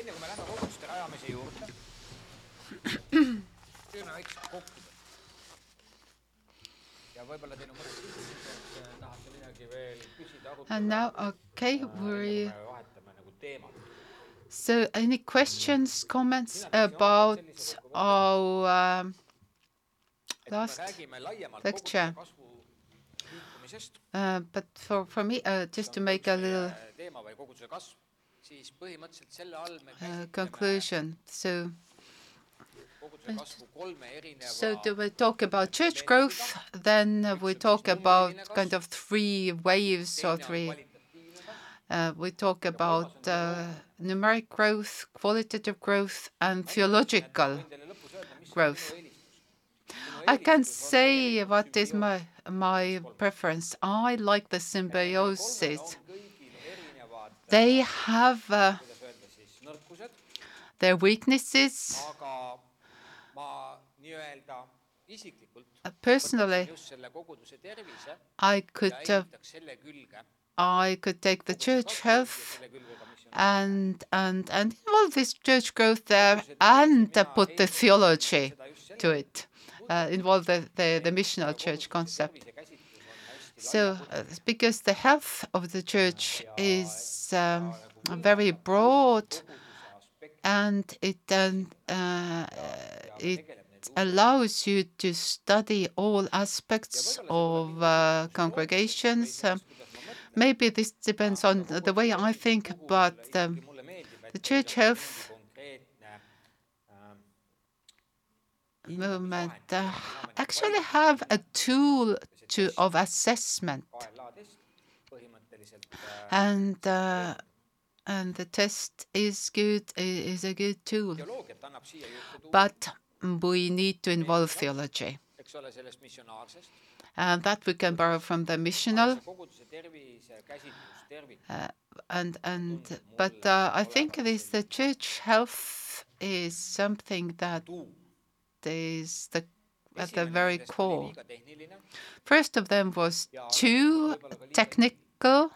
enne kui me läheme koguduste rajamise juurde, teeme väikse kokkuvõtte. ja võib-olla teil on mõned tahate midagi veel küsida, And now, okay, we me vahetame nagu teemat. so any questions, comments about our um, et me last räägime laiemalt lecture. koguduste kasvu liikumisest, uh, but for for me uh, just to make a little teema või koguduse kasv, siis põhimõtteliselt selle all me uh, conclusion. So koguduse kasvu kolme erineva so do we talk about church growth? Then we talk about kind of three waves or three. Uh, we talk about uh, numeric growth, qualitative growth, and theological growth. I can say what is my my preference. I like the symbiosis. They have uh, their weaknesses. isiklikult Personally, I could uh, I could take the church health and and and involve this church growth there and uh, put the theology to it. Uh, involve the, the the missional church concept. So, uh, because the health of the church is um, very broad, and it um, uh, it allows you to study all aspects of uh, congregations. Um, maybe this depends on the way I think, but um, the church health movement uh, actually have a tool of assessment. And uh, and the test is good is a good tool. But we need to involve theology. And that we can borrow from the missional. Uh, and and but uh, i think this the church health is something that is the at the very core, first of them was too technical.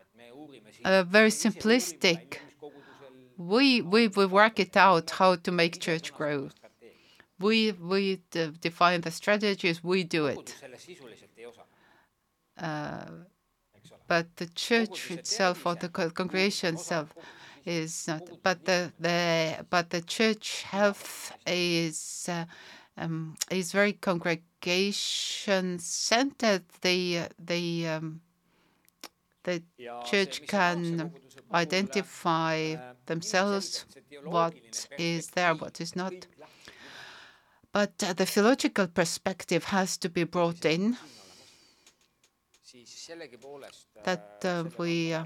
Et me uurime siin uh, very simplistic. we we we work it out how to make church grow. we we d- define the strategies we do it. kogudus sellest sisuliselt ei osale, uh, but the church itself or the congregation itself is not but the the but the church health is uh, is very congregation centered. The the um, the church can identify themselves what is there what is not. but uh, the theological perspective has to be brought in. that uh, we uh,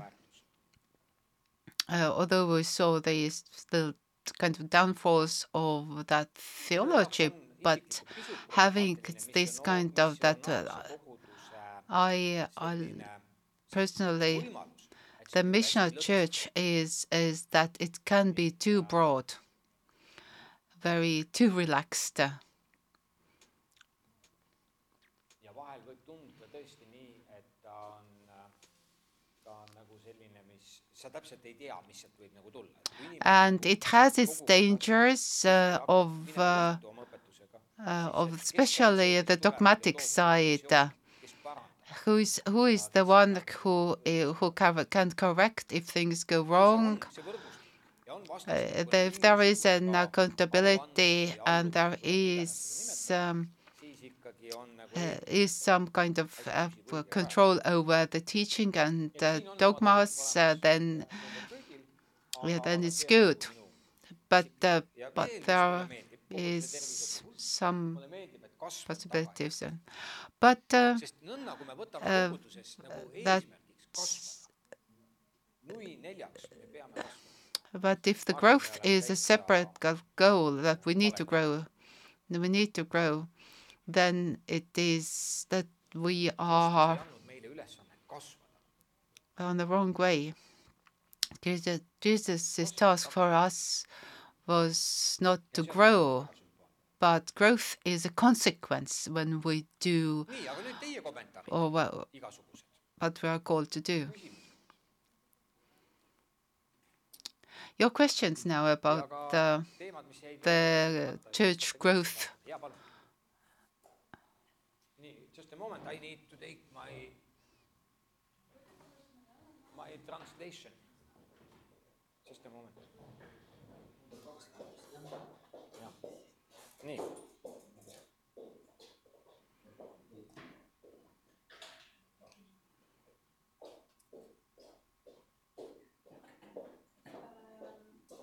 uh, although we saw these the kind of downfalls of that theology, but having this kind of that, uh, I, I personally, the missional church is is that it can be too broad, very too relaxed. And it has its dangers uh, of uh, of especially the dogmatic side. uh, who is who is the one who uh, who can, correct if things go wrong uh, if there is an accountability and there is um, uh, is some kind of uh, control over the teaching and uh, dogmas uh, then yeah then it's good but uh, but there is some possibilities. But uh, uh, that but if the growth is a separate goal that we need to grow, we need to grow, then it is that we are on the wrong way. Jesus' task for us was not to grow, but growth is a consequence when we do nii, aga nüüd teie kommentaarid, or igasugused. what we are called to do. Your questions now about the, the church growth. jaa, palun. nii, just a moment, I need to take my, my translation. Just a moment. nii ,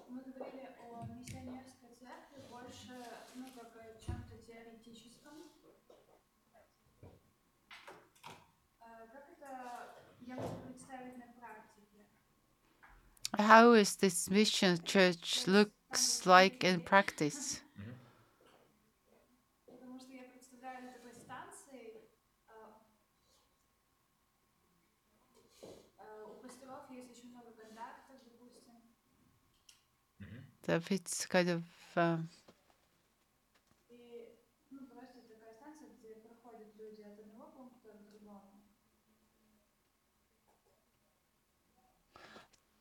Мы говорили о миссионерской церкви больше, ну, как о чем-то теоретическом. А Как это я могу представить на практике? How is this mission church looks like in practice? the it's kind of uh,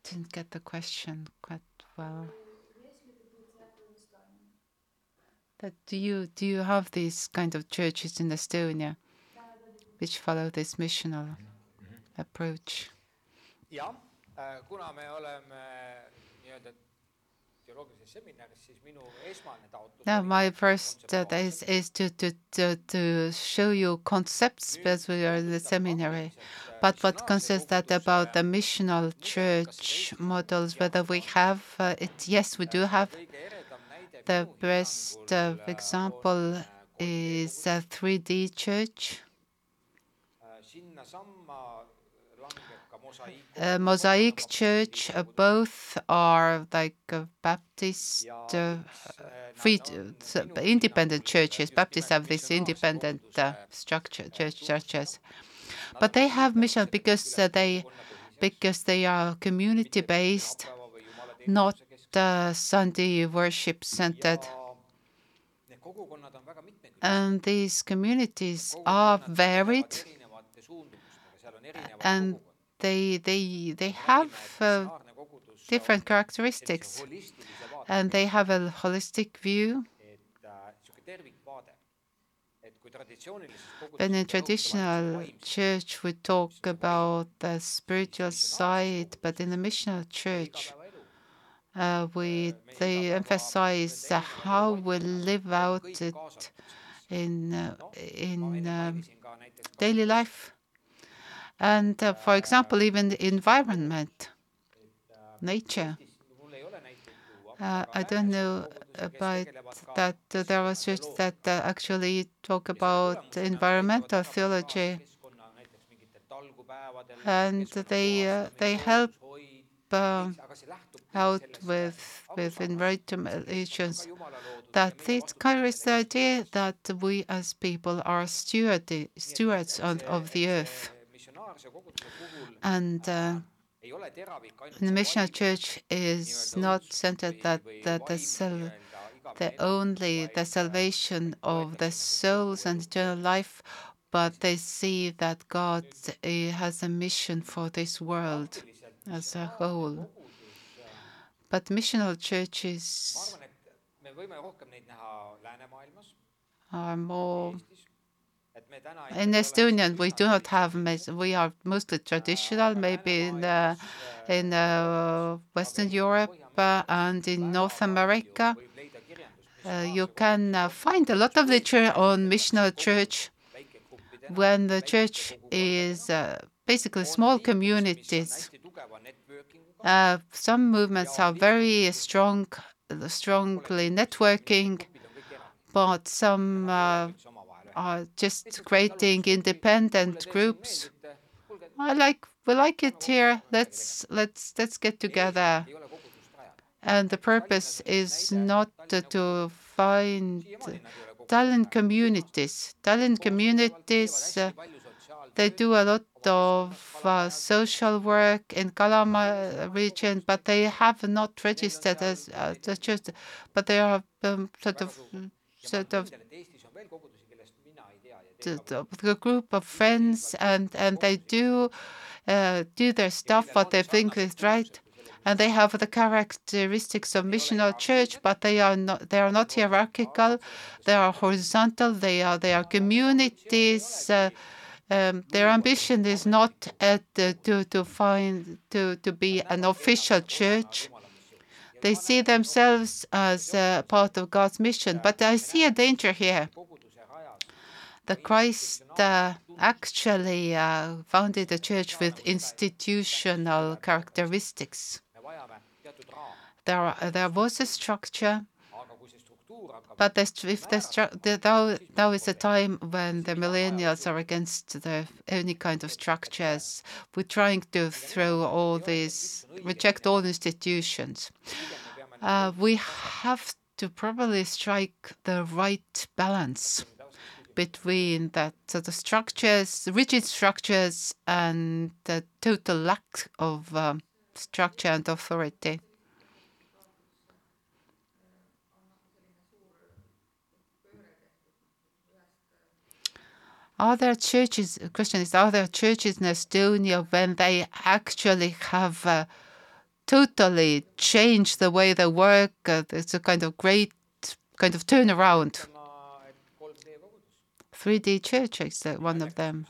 didn't get the question quite well. That do you do you have these kind of churches in Estonia which follow this missional mm -hmm. approach? Yeah. Oleme nii-öelda teoloogilises seminaris, siis minu esmane taotlus No, oli my first uh, kontseptuaalselt is is to, to to to show you concepts because we are in the seminary. But what concerns that about the missional church models, whether we have uh, it? Yes, we do have. kõige eredam näide The minu best hinnangul, uh, äh, example on, äh, is a 3D church. Äh, sinnasamma langeb ka mosaiik. Uh, Mosaic Church, uh, both are like uh, Baptist, uh, free, s- independent churches. Baptists have this independent uh, structure, church churches, but they have mission because uh, they because they are community based, not uh, Sunday worship centered. Need kogukonnad on väga mitmekülgsed. And these communities are varied, and. they they they have uh, different characteristics, and they have a holistic view. When in koguduses traditional church we talk about the spiritual side, but in the missional church uh, we they emphasize how we live out it in uh, in um, daily life, and uh, for example, even the environment, nature. Uh, I don't know about that. There was just that uh, actually talk about environmental theology, and they uh, they help uh, out with with environmental issues. That it carries the idea that we as people are steward stewards on, of the earth, and uh, ole teravik the missional church is not centered that that the sal- the only the salvation of the souls and eternal life, but they see that God eh, has a mission for this world as a whole. But missional churches ma arvan, et me võime rohkem neid näha läänemaailmas, are more. In Estonian, we do not have. We are mostly traditional. Maybe in in uh, Western Europe uh, and in North America, uh, you can find a lot of literature on missional church, when the church is basically small communities. some movements are very strong, strongly networking, but some uh, üldse omavahel ühendus. are just creating independent groups. I like we like it here. Let's let's let's get together. ei ole kogudust vaja. And the purpose is not to, find siiamaani nad ei ole kogudust Tallinn communities. Tallinn communities. Uh, They do a lot of uh, social work in Kalamaja region, but they have not registered as uh, church. But they are um, sort of sort of the, group of friends, and and they do uh, do their stuff what they think is right, and they have the characteristics of missional church, but they are not they are not hierarchical. They are horizontal. They are they are communities. Uh, um, their ambition is not at the, to to find to to be an official church. They see themselves as a part of God's mission. But I see a danger here. The Christ uh, actually uh, founded a church with institutional characteristics. There, there was a structure, but if the, now, now is a time when the millennials are against the, any kind of structures. We're trying to throw all these, reject all institutions. Uh, we have to probably strike the right balance between that the structures, rigid structures, and the total lack of um, structure and authority. Are there churches? The question is: Are there churches in Estonia when they actually have uh, totally changed the way they work? Uh, it's a kind of great kind of turnaround. 3D Church is one of them.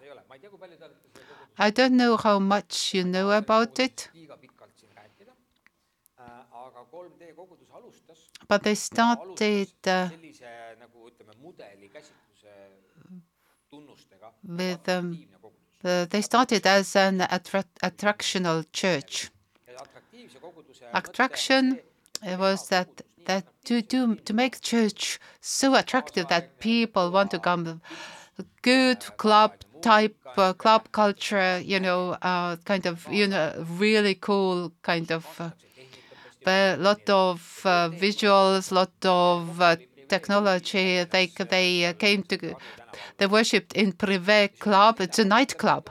I don't know how much you know about it, but they started uh, with um, uh, they started as an attra attractional church. Attraction was that that to to to make church so attractive that people want to come. Good club type uh, club culture, you know, uh, kind of you know really cool kind of. Uh, a lot of uh, visuals, lot of uh, technology. They they came to they worshipped in Privé Club. It's a nightclub.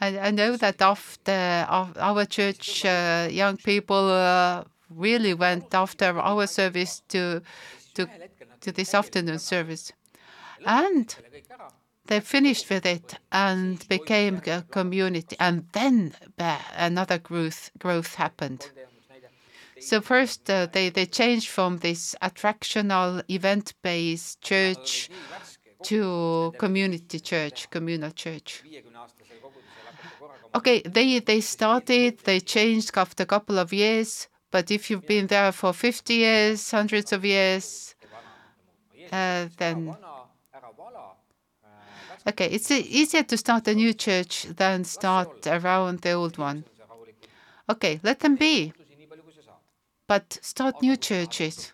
I, I know that after our church, uh, young people uh, really went after our service to to to this afternoon service, and they finished with it and became a community, and then another growth growth happened. So first, uh, they they changed from this attractional event-based church to community church, communal church. Okay, they they started, they changed after a couple of years, but if you've been there for 50 years, hundreds of years, uh, then okay, it's easier to start a new church than start around the old one. Okay, let them be, but start new churches.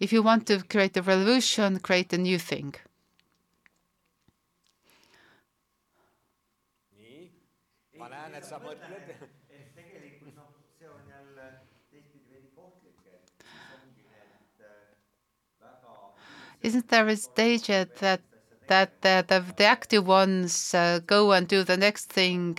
If you want to create a revolution, create a new thing. Isn't there a danger that that the, the, the active ones uh, go and do the next thing?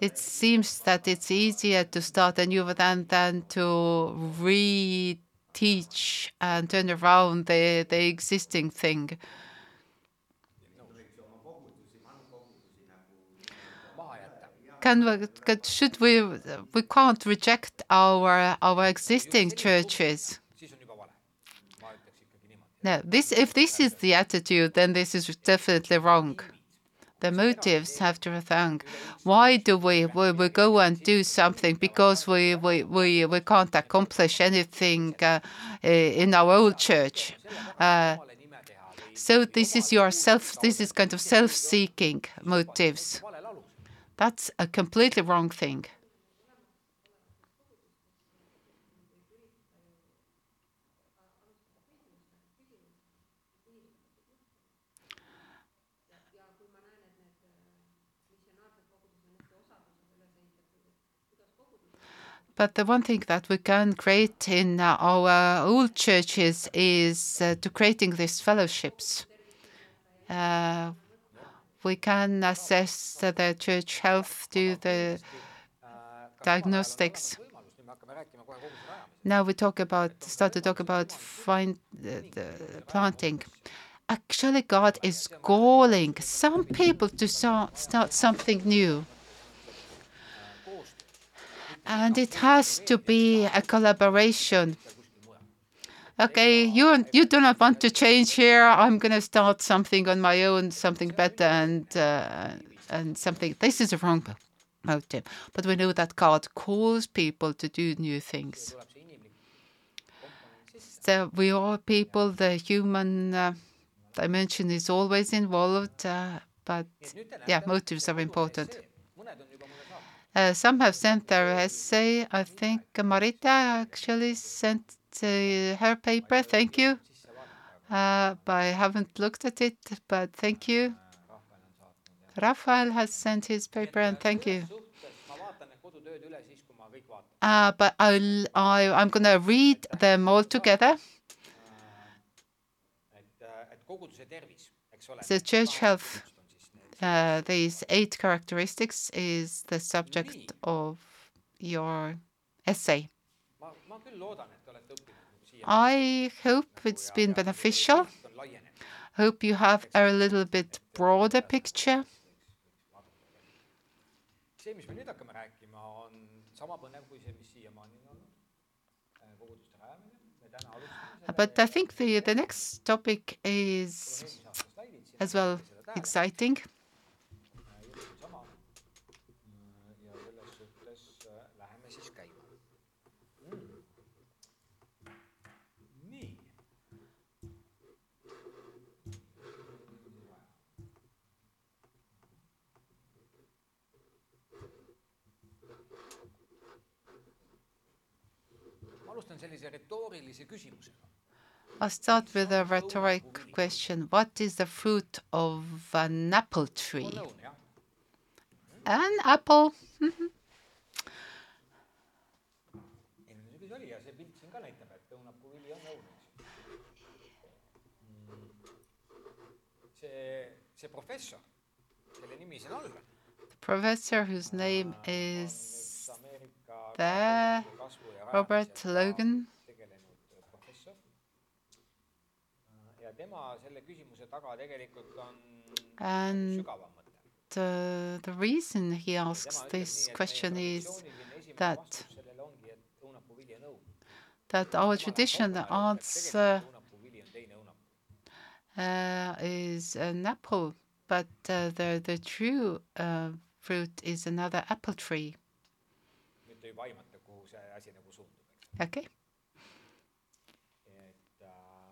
It seems that it's easier to start a new than than to reteach and turn around the the existing thing. Can we, should we, we can't reject our, our existing churches. No, this, if this is the attitude, then this is definitely wrong. The motives have to think. Why do we, we, we go and do something because we, we, we, we can't accomplish anything uh, in our old church? Uh, so this is your self, this is kind of self-seeking motives. That's a completely wrong thing. But the one thing that we can create in our old churches is uh, to creating these fellowships. Uh, we can assess the church health, do the diagnostics. Now we talk about start to talk about find the, the planting. Actually, God is calling some people to start, start something new. And it has to be a collaboration. Okay, you you do not want to change here. I'm going to start something on my own, something better, and uh, and something. This is a wrong motive, but we know that God calls people to do new things. So we are people. The human uh, dimension is always involved, uh, but yeah, motives are important. Some have sent their essay. I think Marita actually sent uh, her paper. Thank you. Uh, but I haven't looked at it, but thank you. Raphael has sent his paper and thank you. Uh, but I'll, I, I'm going to read them all together. The church health. Uh, these eight characteristics is the subject of your essay. ma, ma küll loodan, et te olete õppinud siia. I hope it's been beneficial. Hope you have a little bit broader picture. see, mis me nüüd hakkame rääkima, on sama põnev kui see, mis siiamaani on olnud. koguduste rajamine, me täna alustame But I think the, the next topic is eelmise aasta slaidid siin. as well exciting. Läheme siis käima mm.. nii. ma alustan sellise retoorilise küsimusega. I'll start with a rhetoric question. What is the fruit of an apple tree? An apple. professor, kelle nimi siin all on, Professor whose name is there, Robert Logan. tegelenud professor. ja tema selle küsimuse taga tegelikult on And mõte. the, the reason he asks this question is that sellele ongi, et õunapuu vili on õun. that our tradition answer õunapuu vili on teine õunapuu. uh, is an apple, but uh, the the true uh, fruit is another apple tree. nüüd te juba aimate, kuhu see asi nagu suundub, eks. Okay. äh,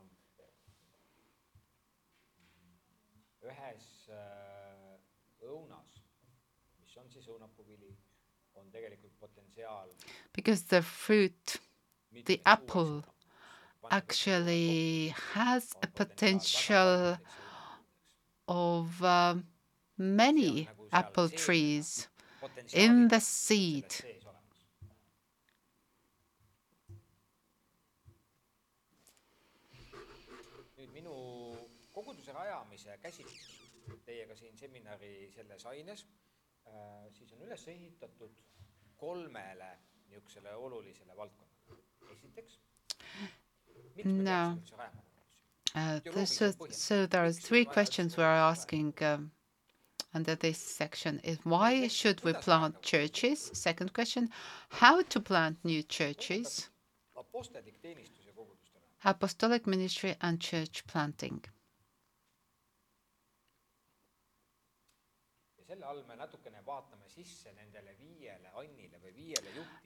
ühes äh, õunas, mis on siis on tegelikult potentsiaal Because the fruit, the apple. actually has a potential of uh, many apple trees in the seed. teiega siin seminari selles aines, äh, siis on üles ehitatud kolmele niisugusele olulisele valdkonnale. esiteks No. Uh, this is, so there are three questions we're asking um, under this section is why should we plant churches? Second question, how to plant new churches? Apostolic ministry and church planting.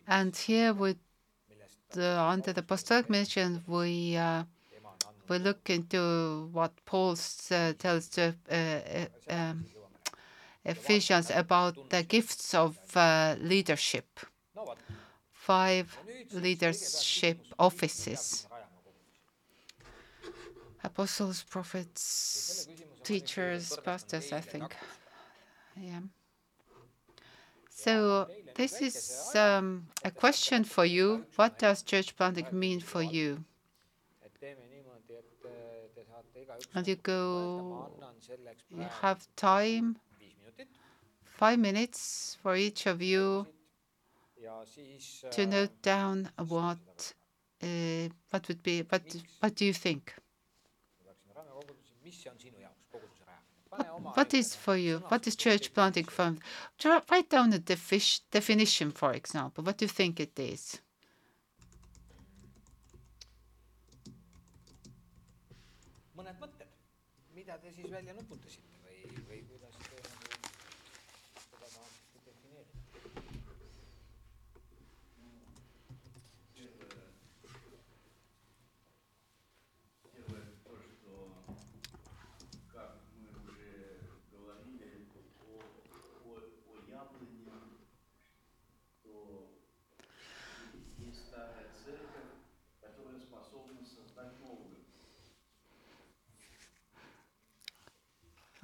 And here the, under the apostolic we uh, we look into what Paul uh, tells to uh, uh, um. Ephesians about the gifts of leadership, five leadership offices, apostles, prophets, teachers, pastors, I think. Yeah. So this is um, a question for you. What does church planting mean for you? And you go, you have time, five minutes for each of you to note down what uh, what would be what what do you think? What is for you? What is church planting? Try- Write down a defi- definition, for example. What do you think it is? mõned mõtted, mida te siis välja nuputasite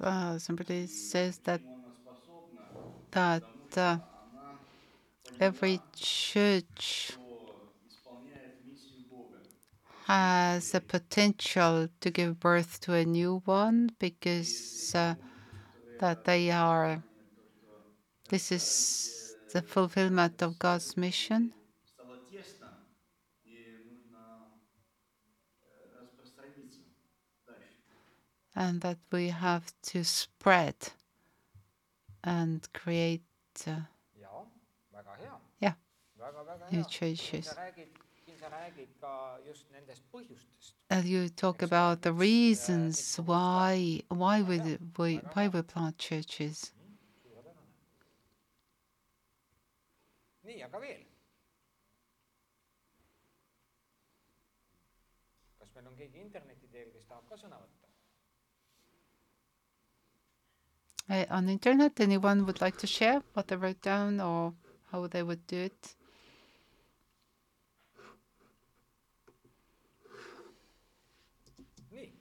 uh, somebody says that that uh, every church has a potential to give birth to a new one because uh, that they are this is the fulfillment of God's mission. And that we have to spread and create uh, väga-väga New churches. sa räägid, siin sa räägid ka just nendest põhjustest. and you talk about the reasons why why we we why we plant churches võtta? Uh, on the internet anyone would like to share what they wrote down or how they would do it nii.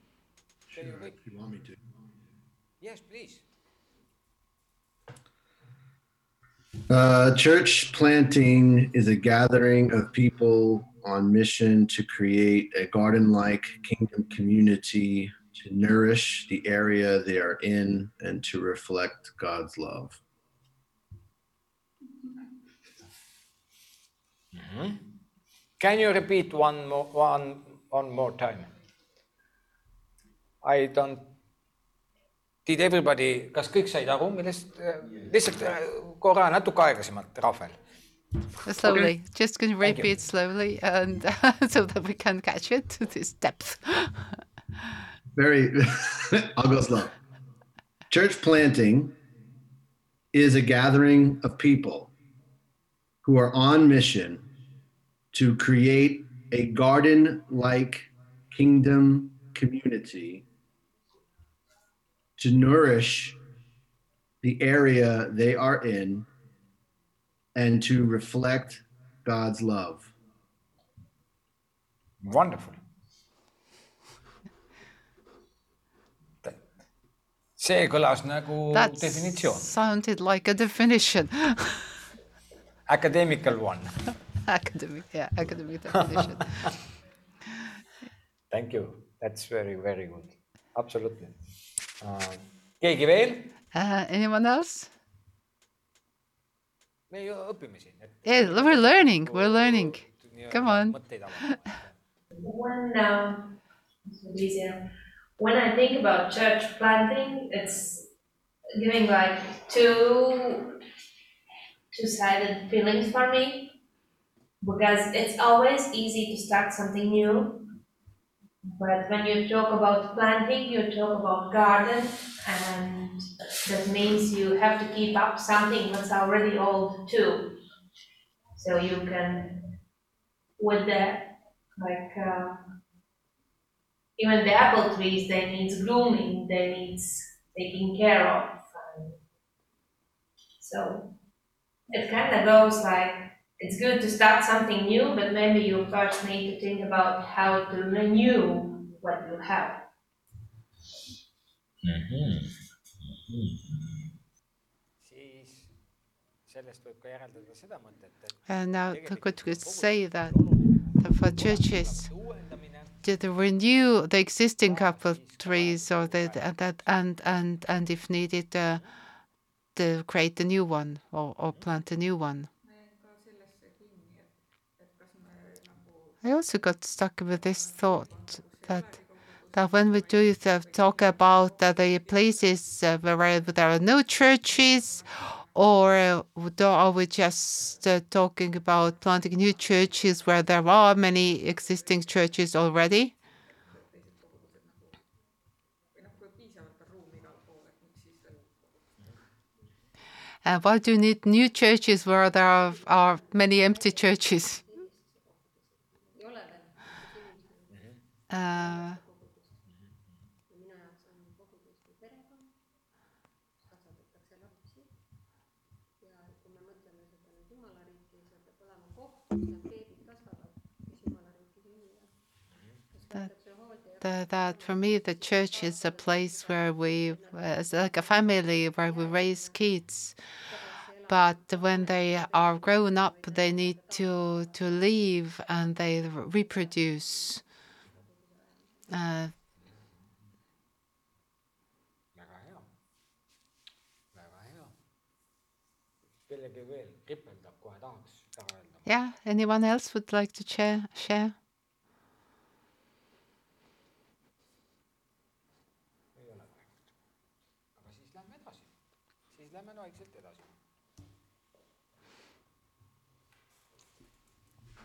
Sure, if you want me to. Yes, please. Uh, church planting is a gathering of people on mission to create a garden like kingdom community to nourish the area they are in and to reflect God's love. Mm-hmm. Can you repeat one more, one, one more time? I don't. Did everybody, kas kõik said aru, millest, äh, lihtsalt äh, korra natuke aeglasemalt, Rahvel. slowly just can you Thank you. repeat slowly and so that we can catch it to this depth Very, I'll go slow. Church planting is a gathering of people who are on mission to create a garden like kingdom community to nourish the area they are in and to reflect God's love. Wonderful. See kõlas nagu that definitsioon, sounded like a definition academical one. academic yeah academic definition Thank you, that's very, very good, absolutely uh,. keegi veel? uh, anyone else me ju õpime siin. Yeah, we're learning, we're learning. Come on. mõtteid. When um, this will be easier. When I think about church planting, it's giving like two two-sided feelings for me because it's always easy to start something new. But when you talk about planting, you talk about garden, and that means you have to keep up something that's already old too. So you can, with the like uh, even the apple trees, they need grooming, they need taking care of. And so it kind of goes like it's good to start something new, but maybe you first need to think about how to renew what you have. siis sellest võib ka järeldada seda mõtet, et And now the could kogu say that, that for churches uuendamine to renew the existing apple trees or the, and that and and and if needed uh, to create a new one or, or plant a new one. I also got stuck with this thought that that when we do uh, talk about uh, the places uh, where there are no churches, or uh, are we just uh, talking about planting new churches where there are many existing churches already? And why do you need new churches where there are, are many empty churches? Uh, that for me the church is a place where we it's like a family where we raise kids. But when they are grown up they need to to leave and they reproduce. Uh, yeah anyone else would like to share share aga siis lähme edasi, siis lähme vaikselt edasi.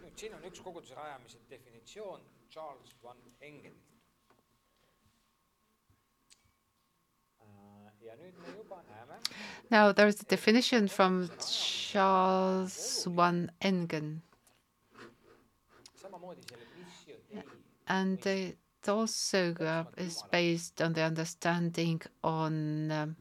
nüüd siin on üks koguduse rajamise definitsioon Charles van Engenilt. Äh, ja nüüd me juba näeme, now there's a definition from Charles van Engen samamoodi selle missio dei and it also uh, is based on the understanding on um,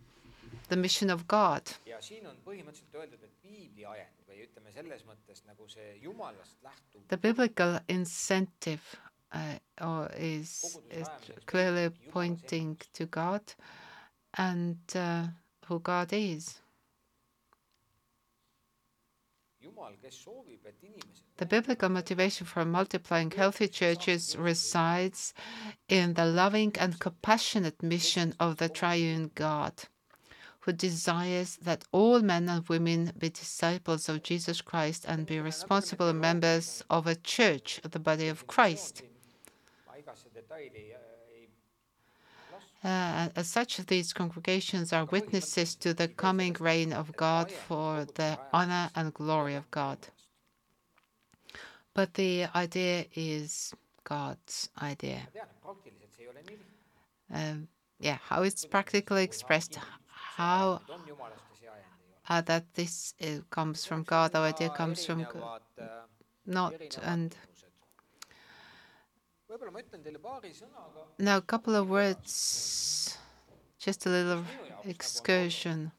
the mission of God. ja siin on põhimõtteliselt öeldud, et piibli ajend või ütleme selles mõttes nagu see jumalast lähtuv The biblical incentive uh, or is, is clearly pointing to God and uh, who God is. The biblical motivation for multiplying healthy churches resides in the loving and compassionate mission of the triune God, who desires that all men and women be disciples of Jesus Christ and be responsible members of a church, the body of Christ. As such, these congregations are witnesses to the coming reign of God for the honor and glory of God. But the idea is God's idea. ma tean, et praktiliselt see ei ole nii lihtne. Um, yeah, how it's practically expressed, how Need on jumalast ja see ajend ei ole. uh, that this uh, comes from God, our idea comes from God, äh, not and now a couple of words, just a little excursion.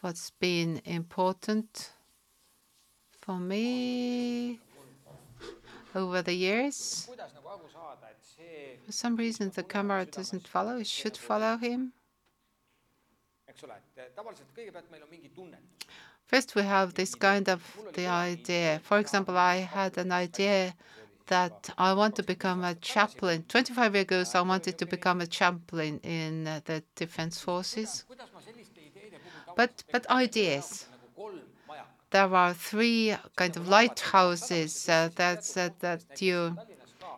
What's been important for me over the years? kuidas nagu aru saada, et see, For some reason, the camera doesn't follow. It should follow him. eks ole, et eh, tavaliselt kõigepealt meil on mingi tunnetus. First, we have this kind of the idea. For example, I had an idea that I want to become a chaplain. 25 years ago, I wanted to become a chaplain in uh, the defense forces. But but ideas. There are three kind of lighthouses. Uh, that you.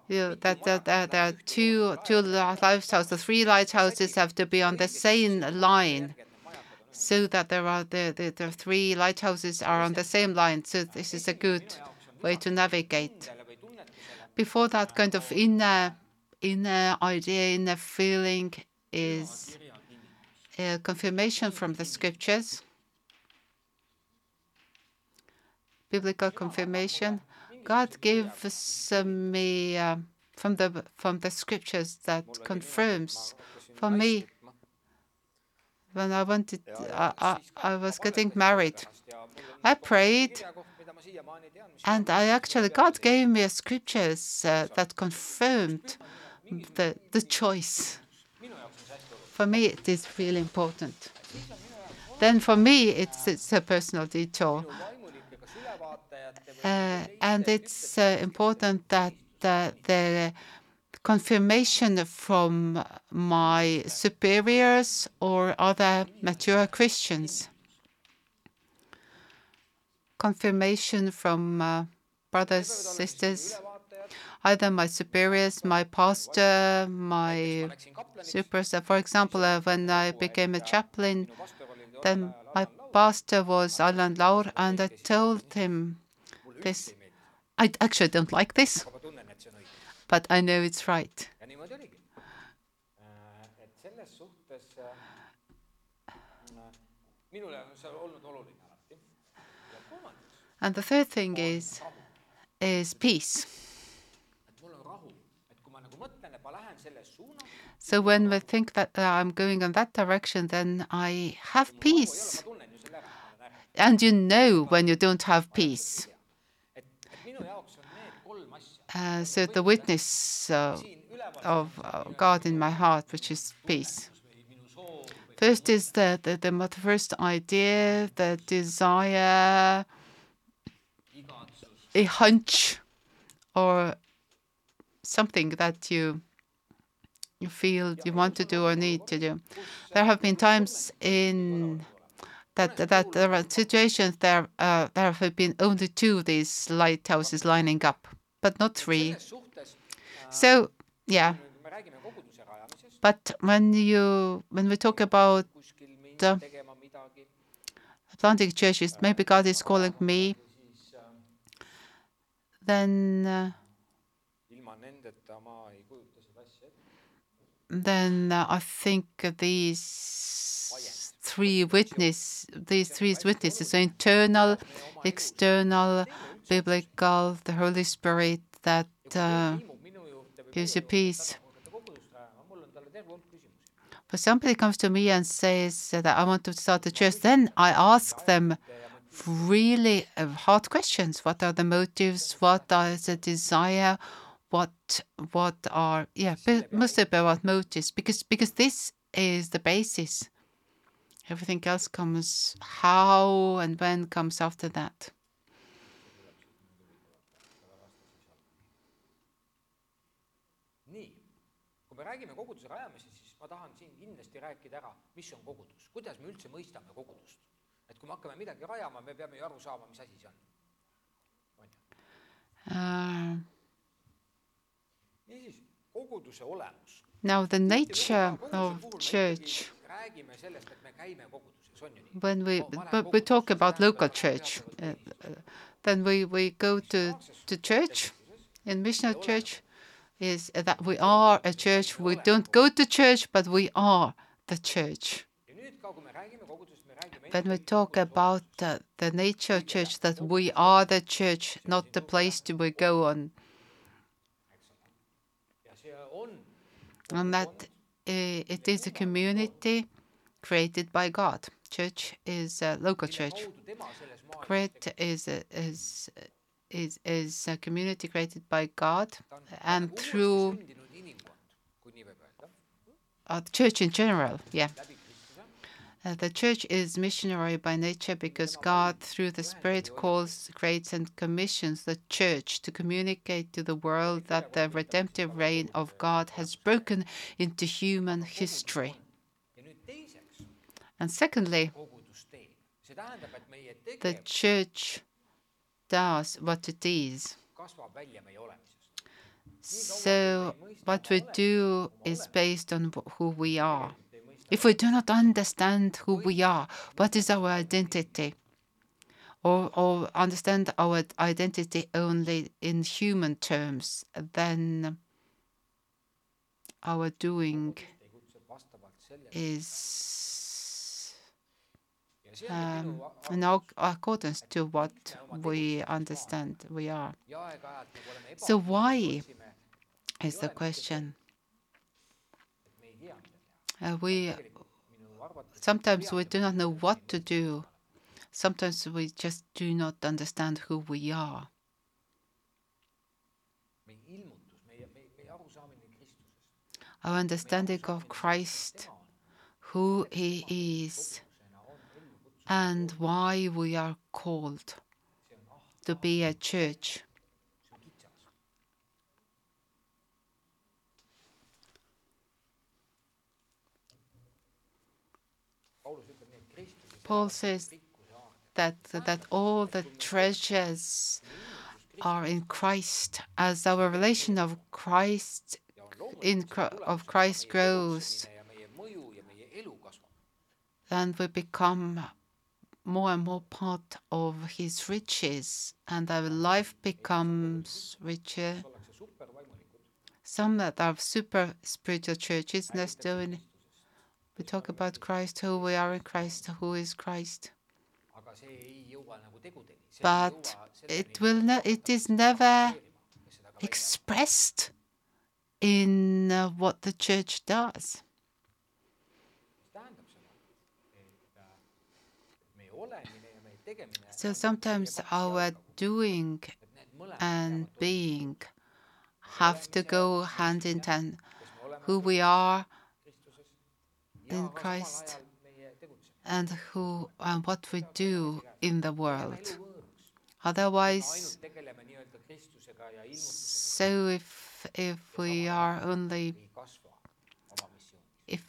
You, that, that, that there are two two lighthouses. The three lighthouses have to be on the same line, so that there are the, the the three lighthouses are on the same line. So this is a good way to navigate. Before that, kind of inner inner idea, inner feeling is a confirmation from the scriptures, biblical confirmation. God gives uh, me uh, from the from the scriptures that confirms for me when I wanted I, I, I was getting married. I prayed and I actually God gave me scriptures uh, that confirmed the the choice. For me, it is really important. Then for me, it's it's a personal detour, uh, and it's uh, important that uh, the confirmation from my superiors or other mature Christians, confirmation from uh, brothers sisters. either my superiors, my pastor, my kaplaniks, superstar. For example, uh, when I became a chaplain, then my, pastor was Alan Laur, and I told him this. I actually don't like this, but I know it's right. And the third thing is is peace. So when we think that I'm going in that direction, then I have peace. And you know when you don't have peace. Uh, so the witness uh, of uh, God in my heart, which is peace. First is the, the, the first idea, the desire, a hunch, or something that you you feel you want to do or need to do. There have been times in that that there are situations there uh, there have been only two of these lighthouses lining up, but not three. So yeah, kui me räägime koguduse rajamisest, but when you when we talk about kuskil minna tegema midagi, planting churches, maybe God is calling me, ette. then uh, I think these three witness these three witnesses are internal, external, biblical, the Holy Spirit that uh, ilmub minu juurde või gives you peace. hakata kogudust rajama, mul on talle terve hulk küsimusi. But somebody comes to me and says that I want to start a church, then I ask them really hard questions. What are the motives? What is the desire? What what are yeah, but mostly about motives because because this is the basis. Everything else comes how and when comes after that. kui me räägime koguduse rajamisest, siis ma tahan siin kindlasti rääkida ära, mis on kogudus, kuidas me üldse mõistame kogudust. Et kui me hakkame midagi rajama, me peame ju aru saama, mis asi see on. on ju, Uh, niisiis, koguduse olemus. now the nature of church. räägime sellest, et me käime koguduses, on ju nii? when we we talk about local church, uh, then we we go to to church. In missional church, is that we are a church. We don't go to church, but we are the church. When we talk about uh, the nature of church, that we are the church, not the place to we go on, and that uh, it is a community created by God. Church is a local church. Great is a, is is is a community created by God, and through uh, the church in general. Yeah, Uh, the church is missionary by nature because God, through the Spirit, calls, creates, and commissions the church to communicate to the world that the redemptive reign of God has broken into human history. And secondly, the church does what it is. So, what we do is based on who we are. If we do not understand who we are, what is our identity, or, or understand our identity only in human terms, then our doing is um, in accordance to what we understand we are. So, why, is the question. Uh, we sometimes we do not know what to do. Sometimes we just do not understand who we are. Our understanding of Christ, who He is, and why we are called to be a church. Paul says that that all the treasures are in Christ, as our relation of Christ in of Christ grows, then we become more and more part of His riches, and our life becomes richer. Some that are super spiritual churches, doing we talk about Christ, who we are in Christ, who is Christ. But it will ne- it is never expressed in uh, what the church does. So sometimes our doing and being have to go hand in hand. Who we are in Christ. and who and what we do in the world. Otherwise, so if if we are only if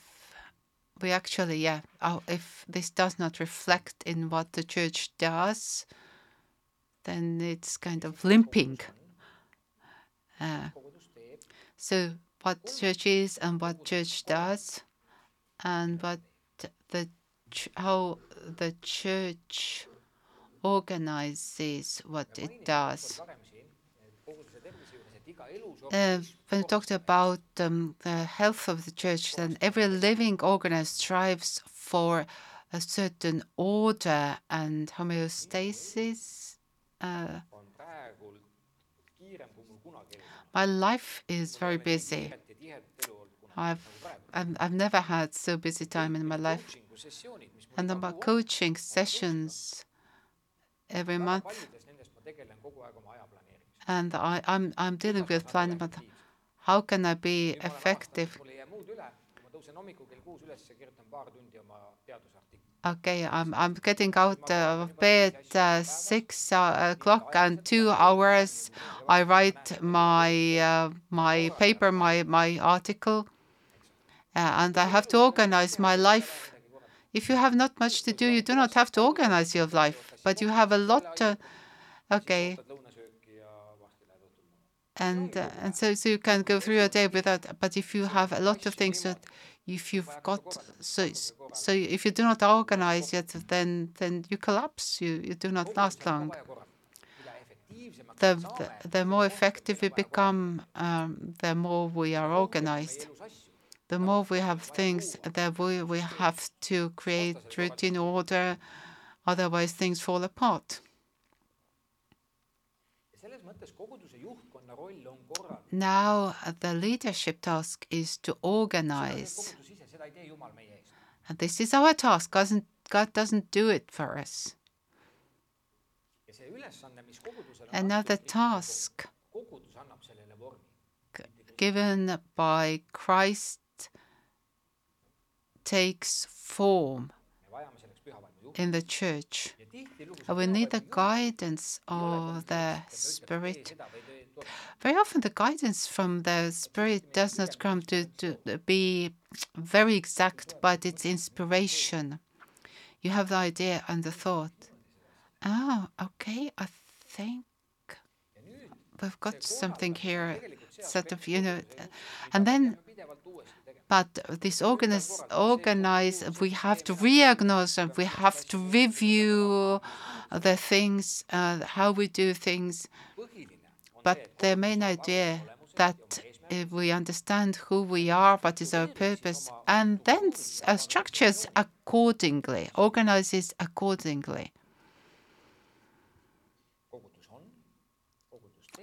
we actually yeah oh, if this does not reflect in what the church does, then it's kind of limping. Uh, so what church is and what church does, and what the how the church organizes what it does. Uh, when we talked about um, the health of the church, then every living organism strives for a certain order and homeostasis. Uh, my life is very busy. I've, I've I've never had so busy time in my life. And about, coaching sessions every month, and I, I'm I'm dealing with planning. But how can I be effective? Okay, I'm I'm getting out of bed uh, six o'clock and two hours. I write my uh, my paper, my my article, and I have to organize my life. If you have not much to do, you do not have to organize your life, but you have a lot. To, okay, and uh, and so so you can go through your day without. But if you have a lot of things that if you've got so so if you do not organize yet, then then you collapse. You you do not last long. the, the, the more effective we become, um, the more we are organized. The more we have things, that more we have to create routine order, otherwise things fall apart. Now the leadership task is to organize, and this is our task. Doesn't God doesn't do it for us? Another task given by Christ takes form in the church. We need the guidance of the Spirit. Very often, the guidance from the Spirit does not come to, to be very exact, but it's inspiration. You have the idea and the thought. Oh, okay, I think we've got something here, sort of, you know, and then. But this organize, organize, we have to re-diagnose and we have to review the things, uh, how we do things. But the main idea that if we understand who we are, what is our purpose, and then uh, structures accordingly, organizes accordingly.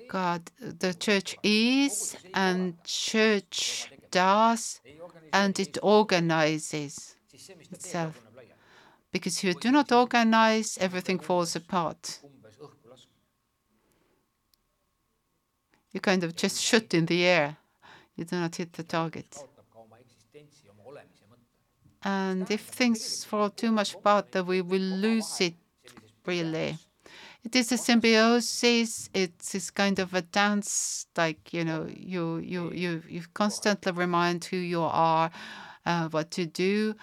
God, the church is, and church does, and it organizes siis see, mis ta teeb, itself. Because if you do not organize, everything falls apart. umbes õhku laskma. You kind of just shoot in the air. You do not hit the target. kaotab ka oma eksistentsi, oma olemise mõtte. And if things fall too much apart, then we will lose it really. It is a symbiosis. It's this kind of a dance, like you know, you you you you constantly remind who you are, uh, what to do,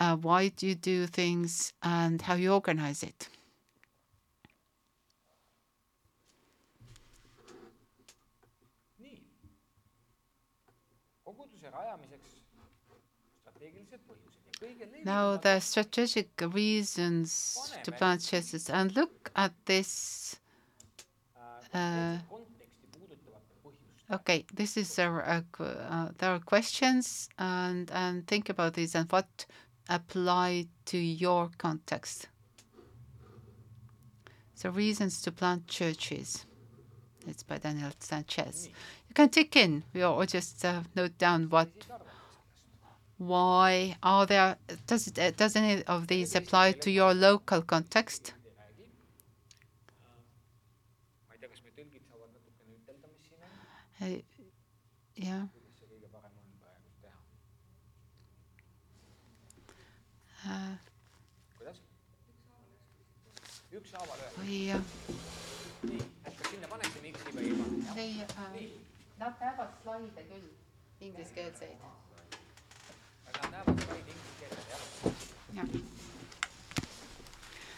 uh, why do you do things, and how you organize it. Now the strategic reasons to plant churches, and look at this. põhjuste Okay, this is a, a uh, there are questions, and and think about these and what apply to your context. So reasons to plant churches. It's by Daniel Sanchez. You can tick in or just uh, note down what, Why are there? Does it, eh, does any of these apply to your local context? Uh, yeah. Uh, või jah. Uh, ei, uh, nad näevad slaide küll ingliskeelseid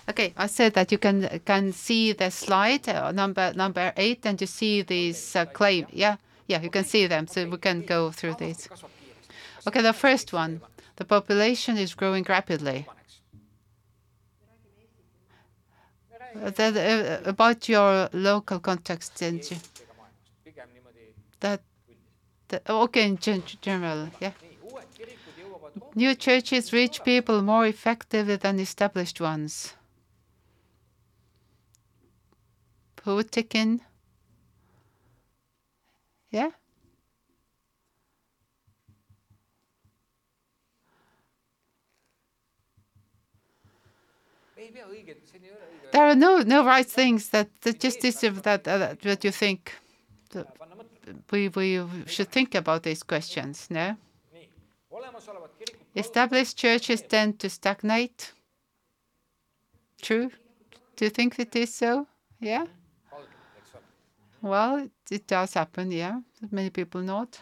Okay, I said that you can can see the slide uh, number number eight, and you see these uh, claim. Yeah, yeah, you can see them. So we can go through kiiresti. Okay, the first one: the population is growing rapidly. that, uh, about your local context, and that, that okay in general, yeah. New churches reach people more effectively than established ones. Who would tick in? Yeah? There are no no right things that, that just that, uh, that you think we we should think about these questions. No, established churches tend to stagnate. True. Do you think it is so? Yeah. Well, it, does happen. Yeah. Many people not.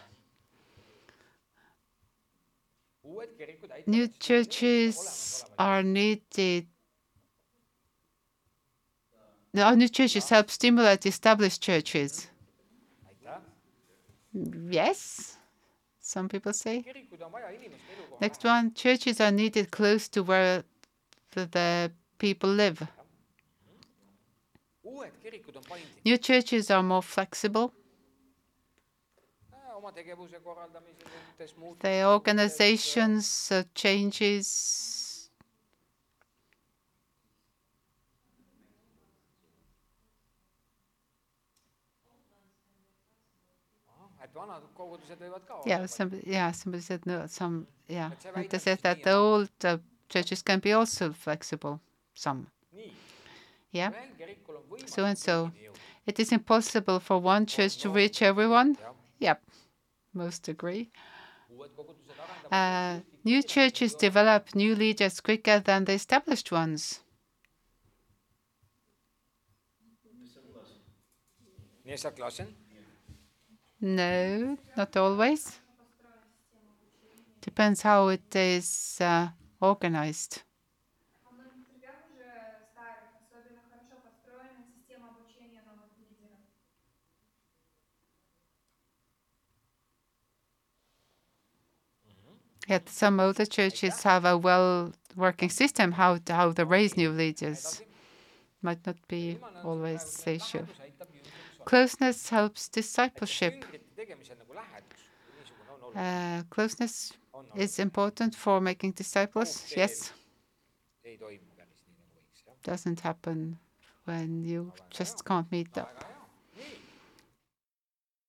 New churches are needed. No, new churches help stimulate established churches. Yes, some people say. kirikuid on vaja inimeste elukoha Next one, churches are needed close to where the, the people live. uued kirikud on paindlikud New churches are more flexible. Oma tegevuse korraldamise suhtes muud The organizations uh, changes. Yeah, some yeah somebody said no some yeah. See They said that the old uh, churches can be also flexible. Some yeah. ühel kirikul on võimalik So and so. It is impossible for one church to reach everyone. Yep, most agree. uued kogudused arendavad Uh, new churches develop new leaders quicker than the established ones. sa klassen no, not always. Depends how it is uh, organized. Yet some older churches have a well working system how to, how to raise new leaders. Might not be always the issue. Closeness helps discipleship. Uh, closeness is important for making disciples, yes. Doesn't happen when you just can't meet up.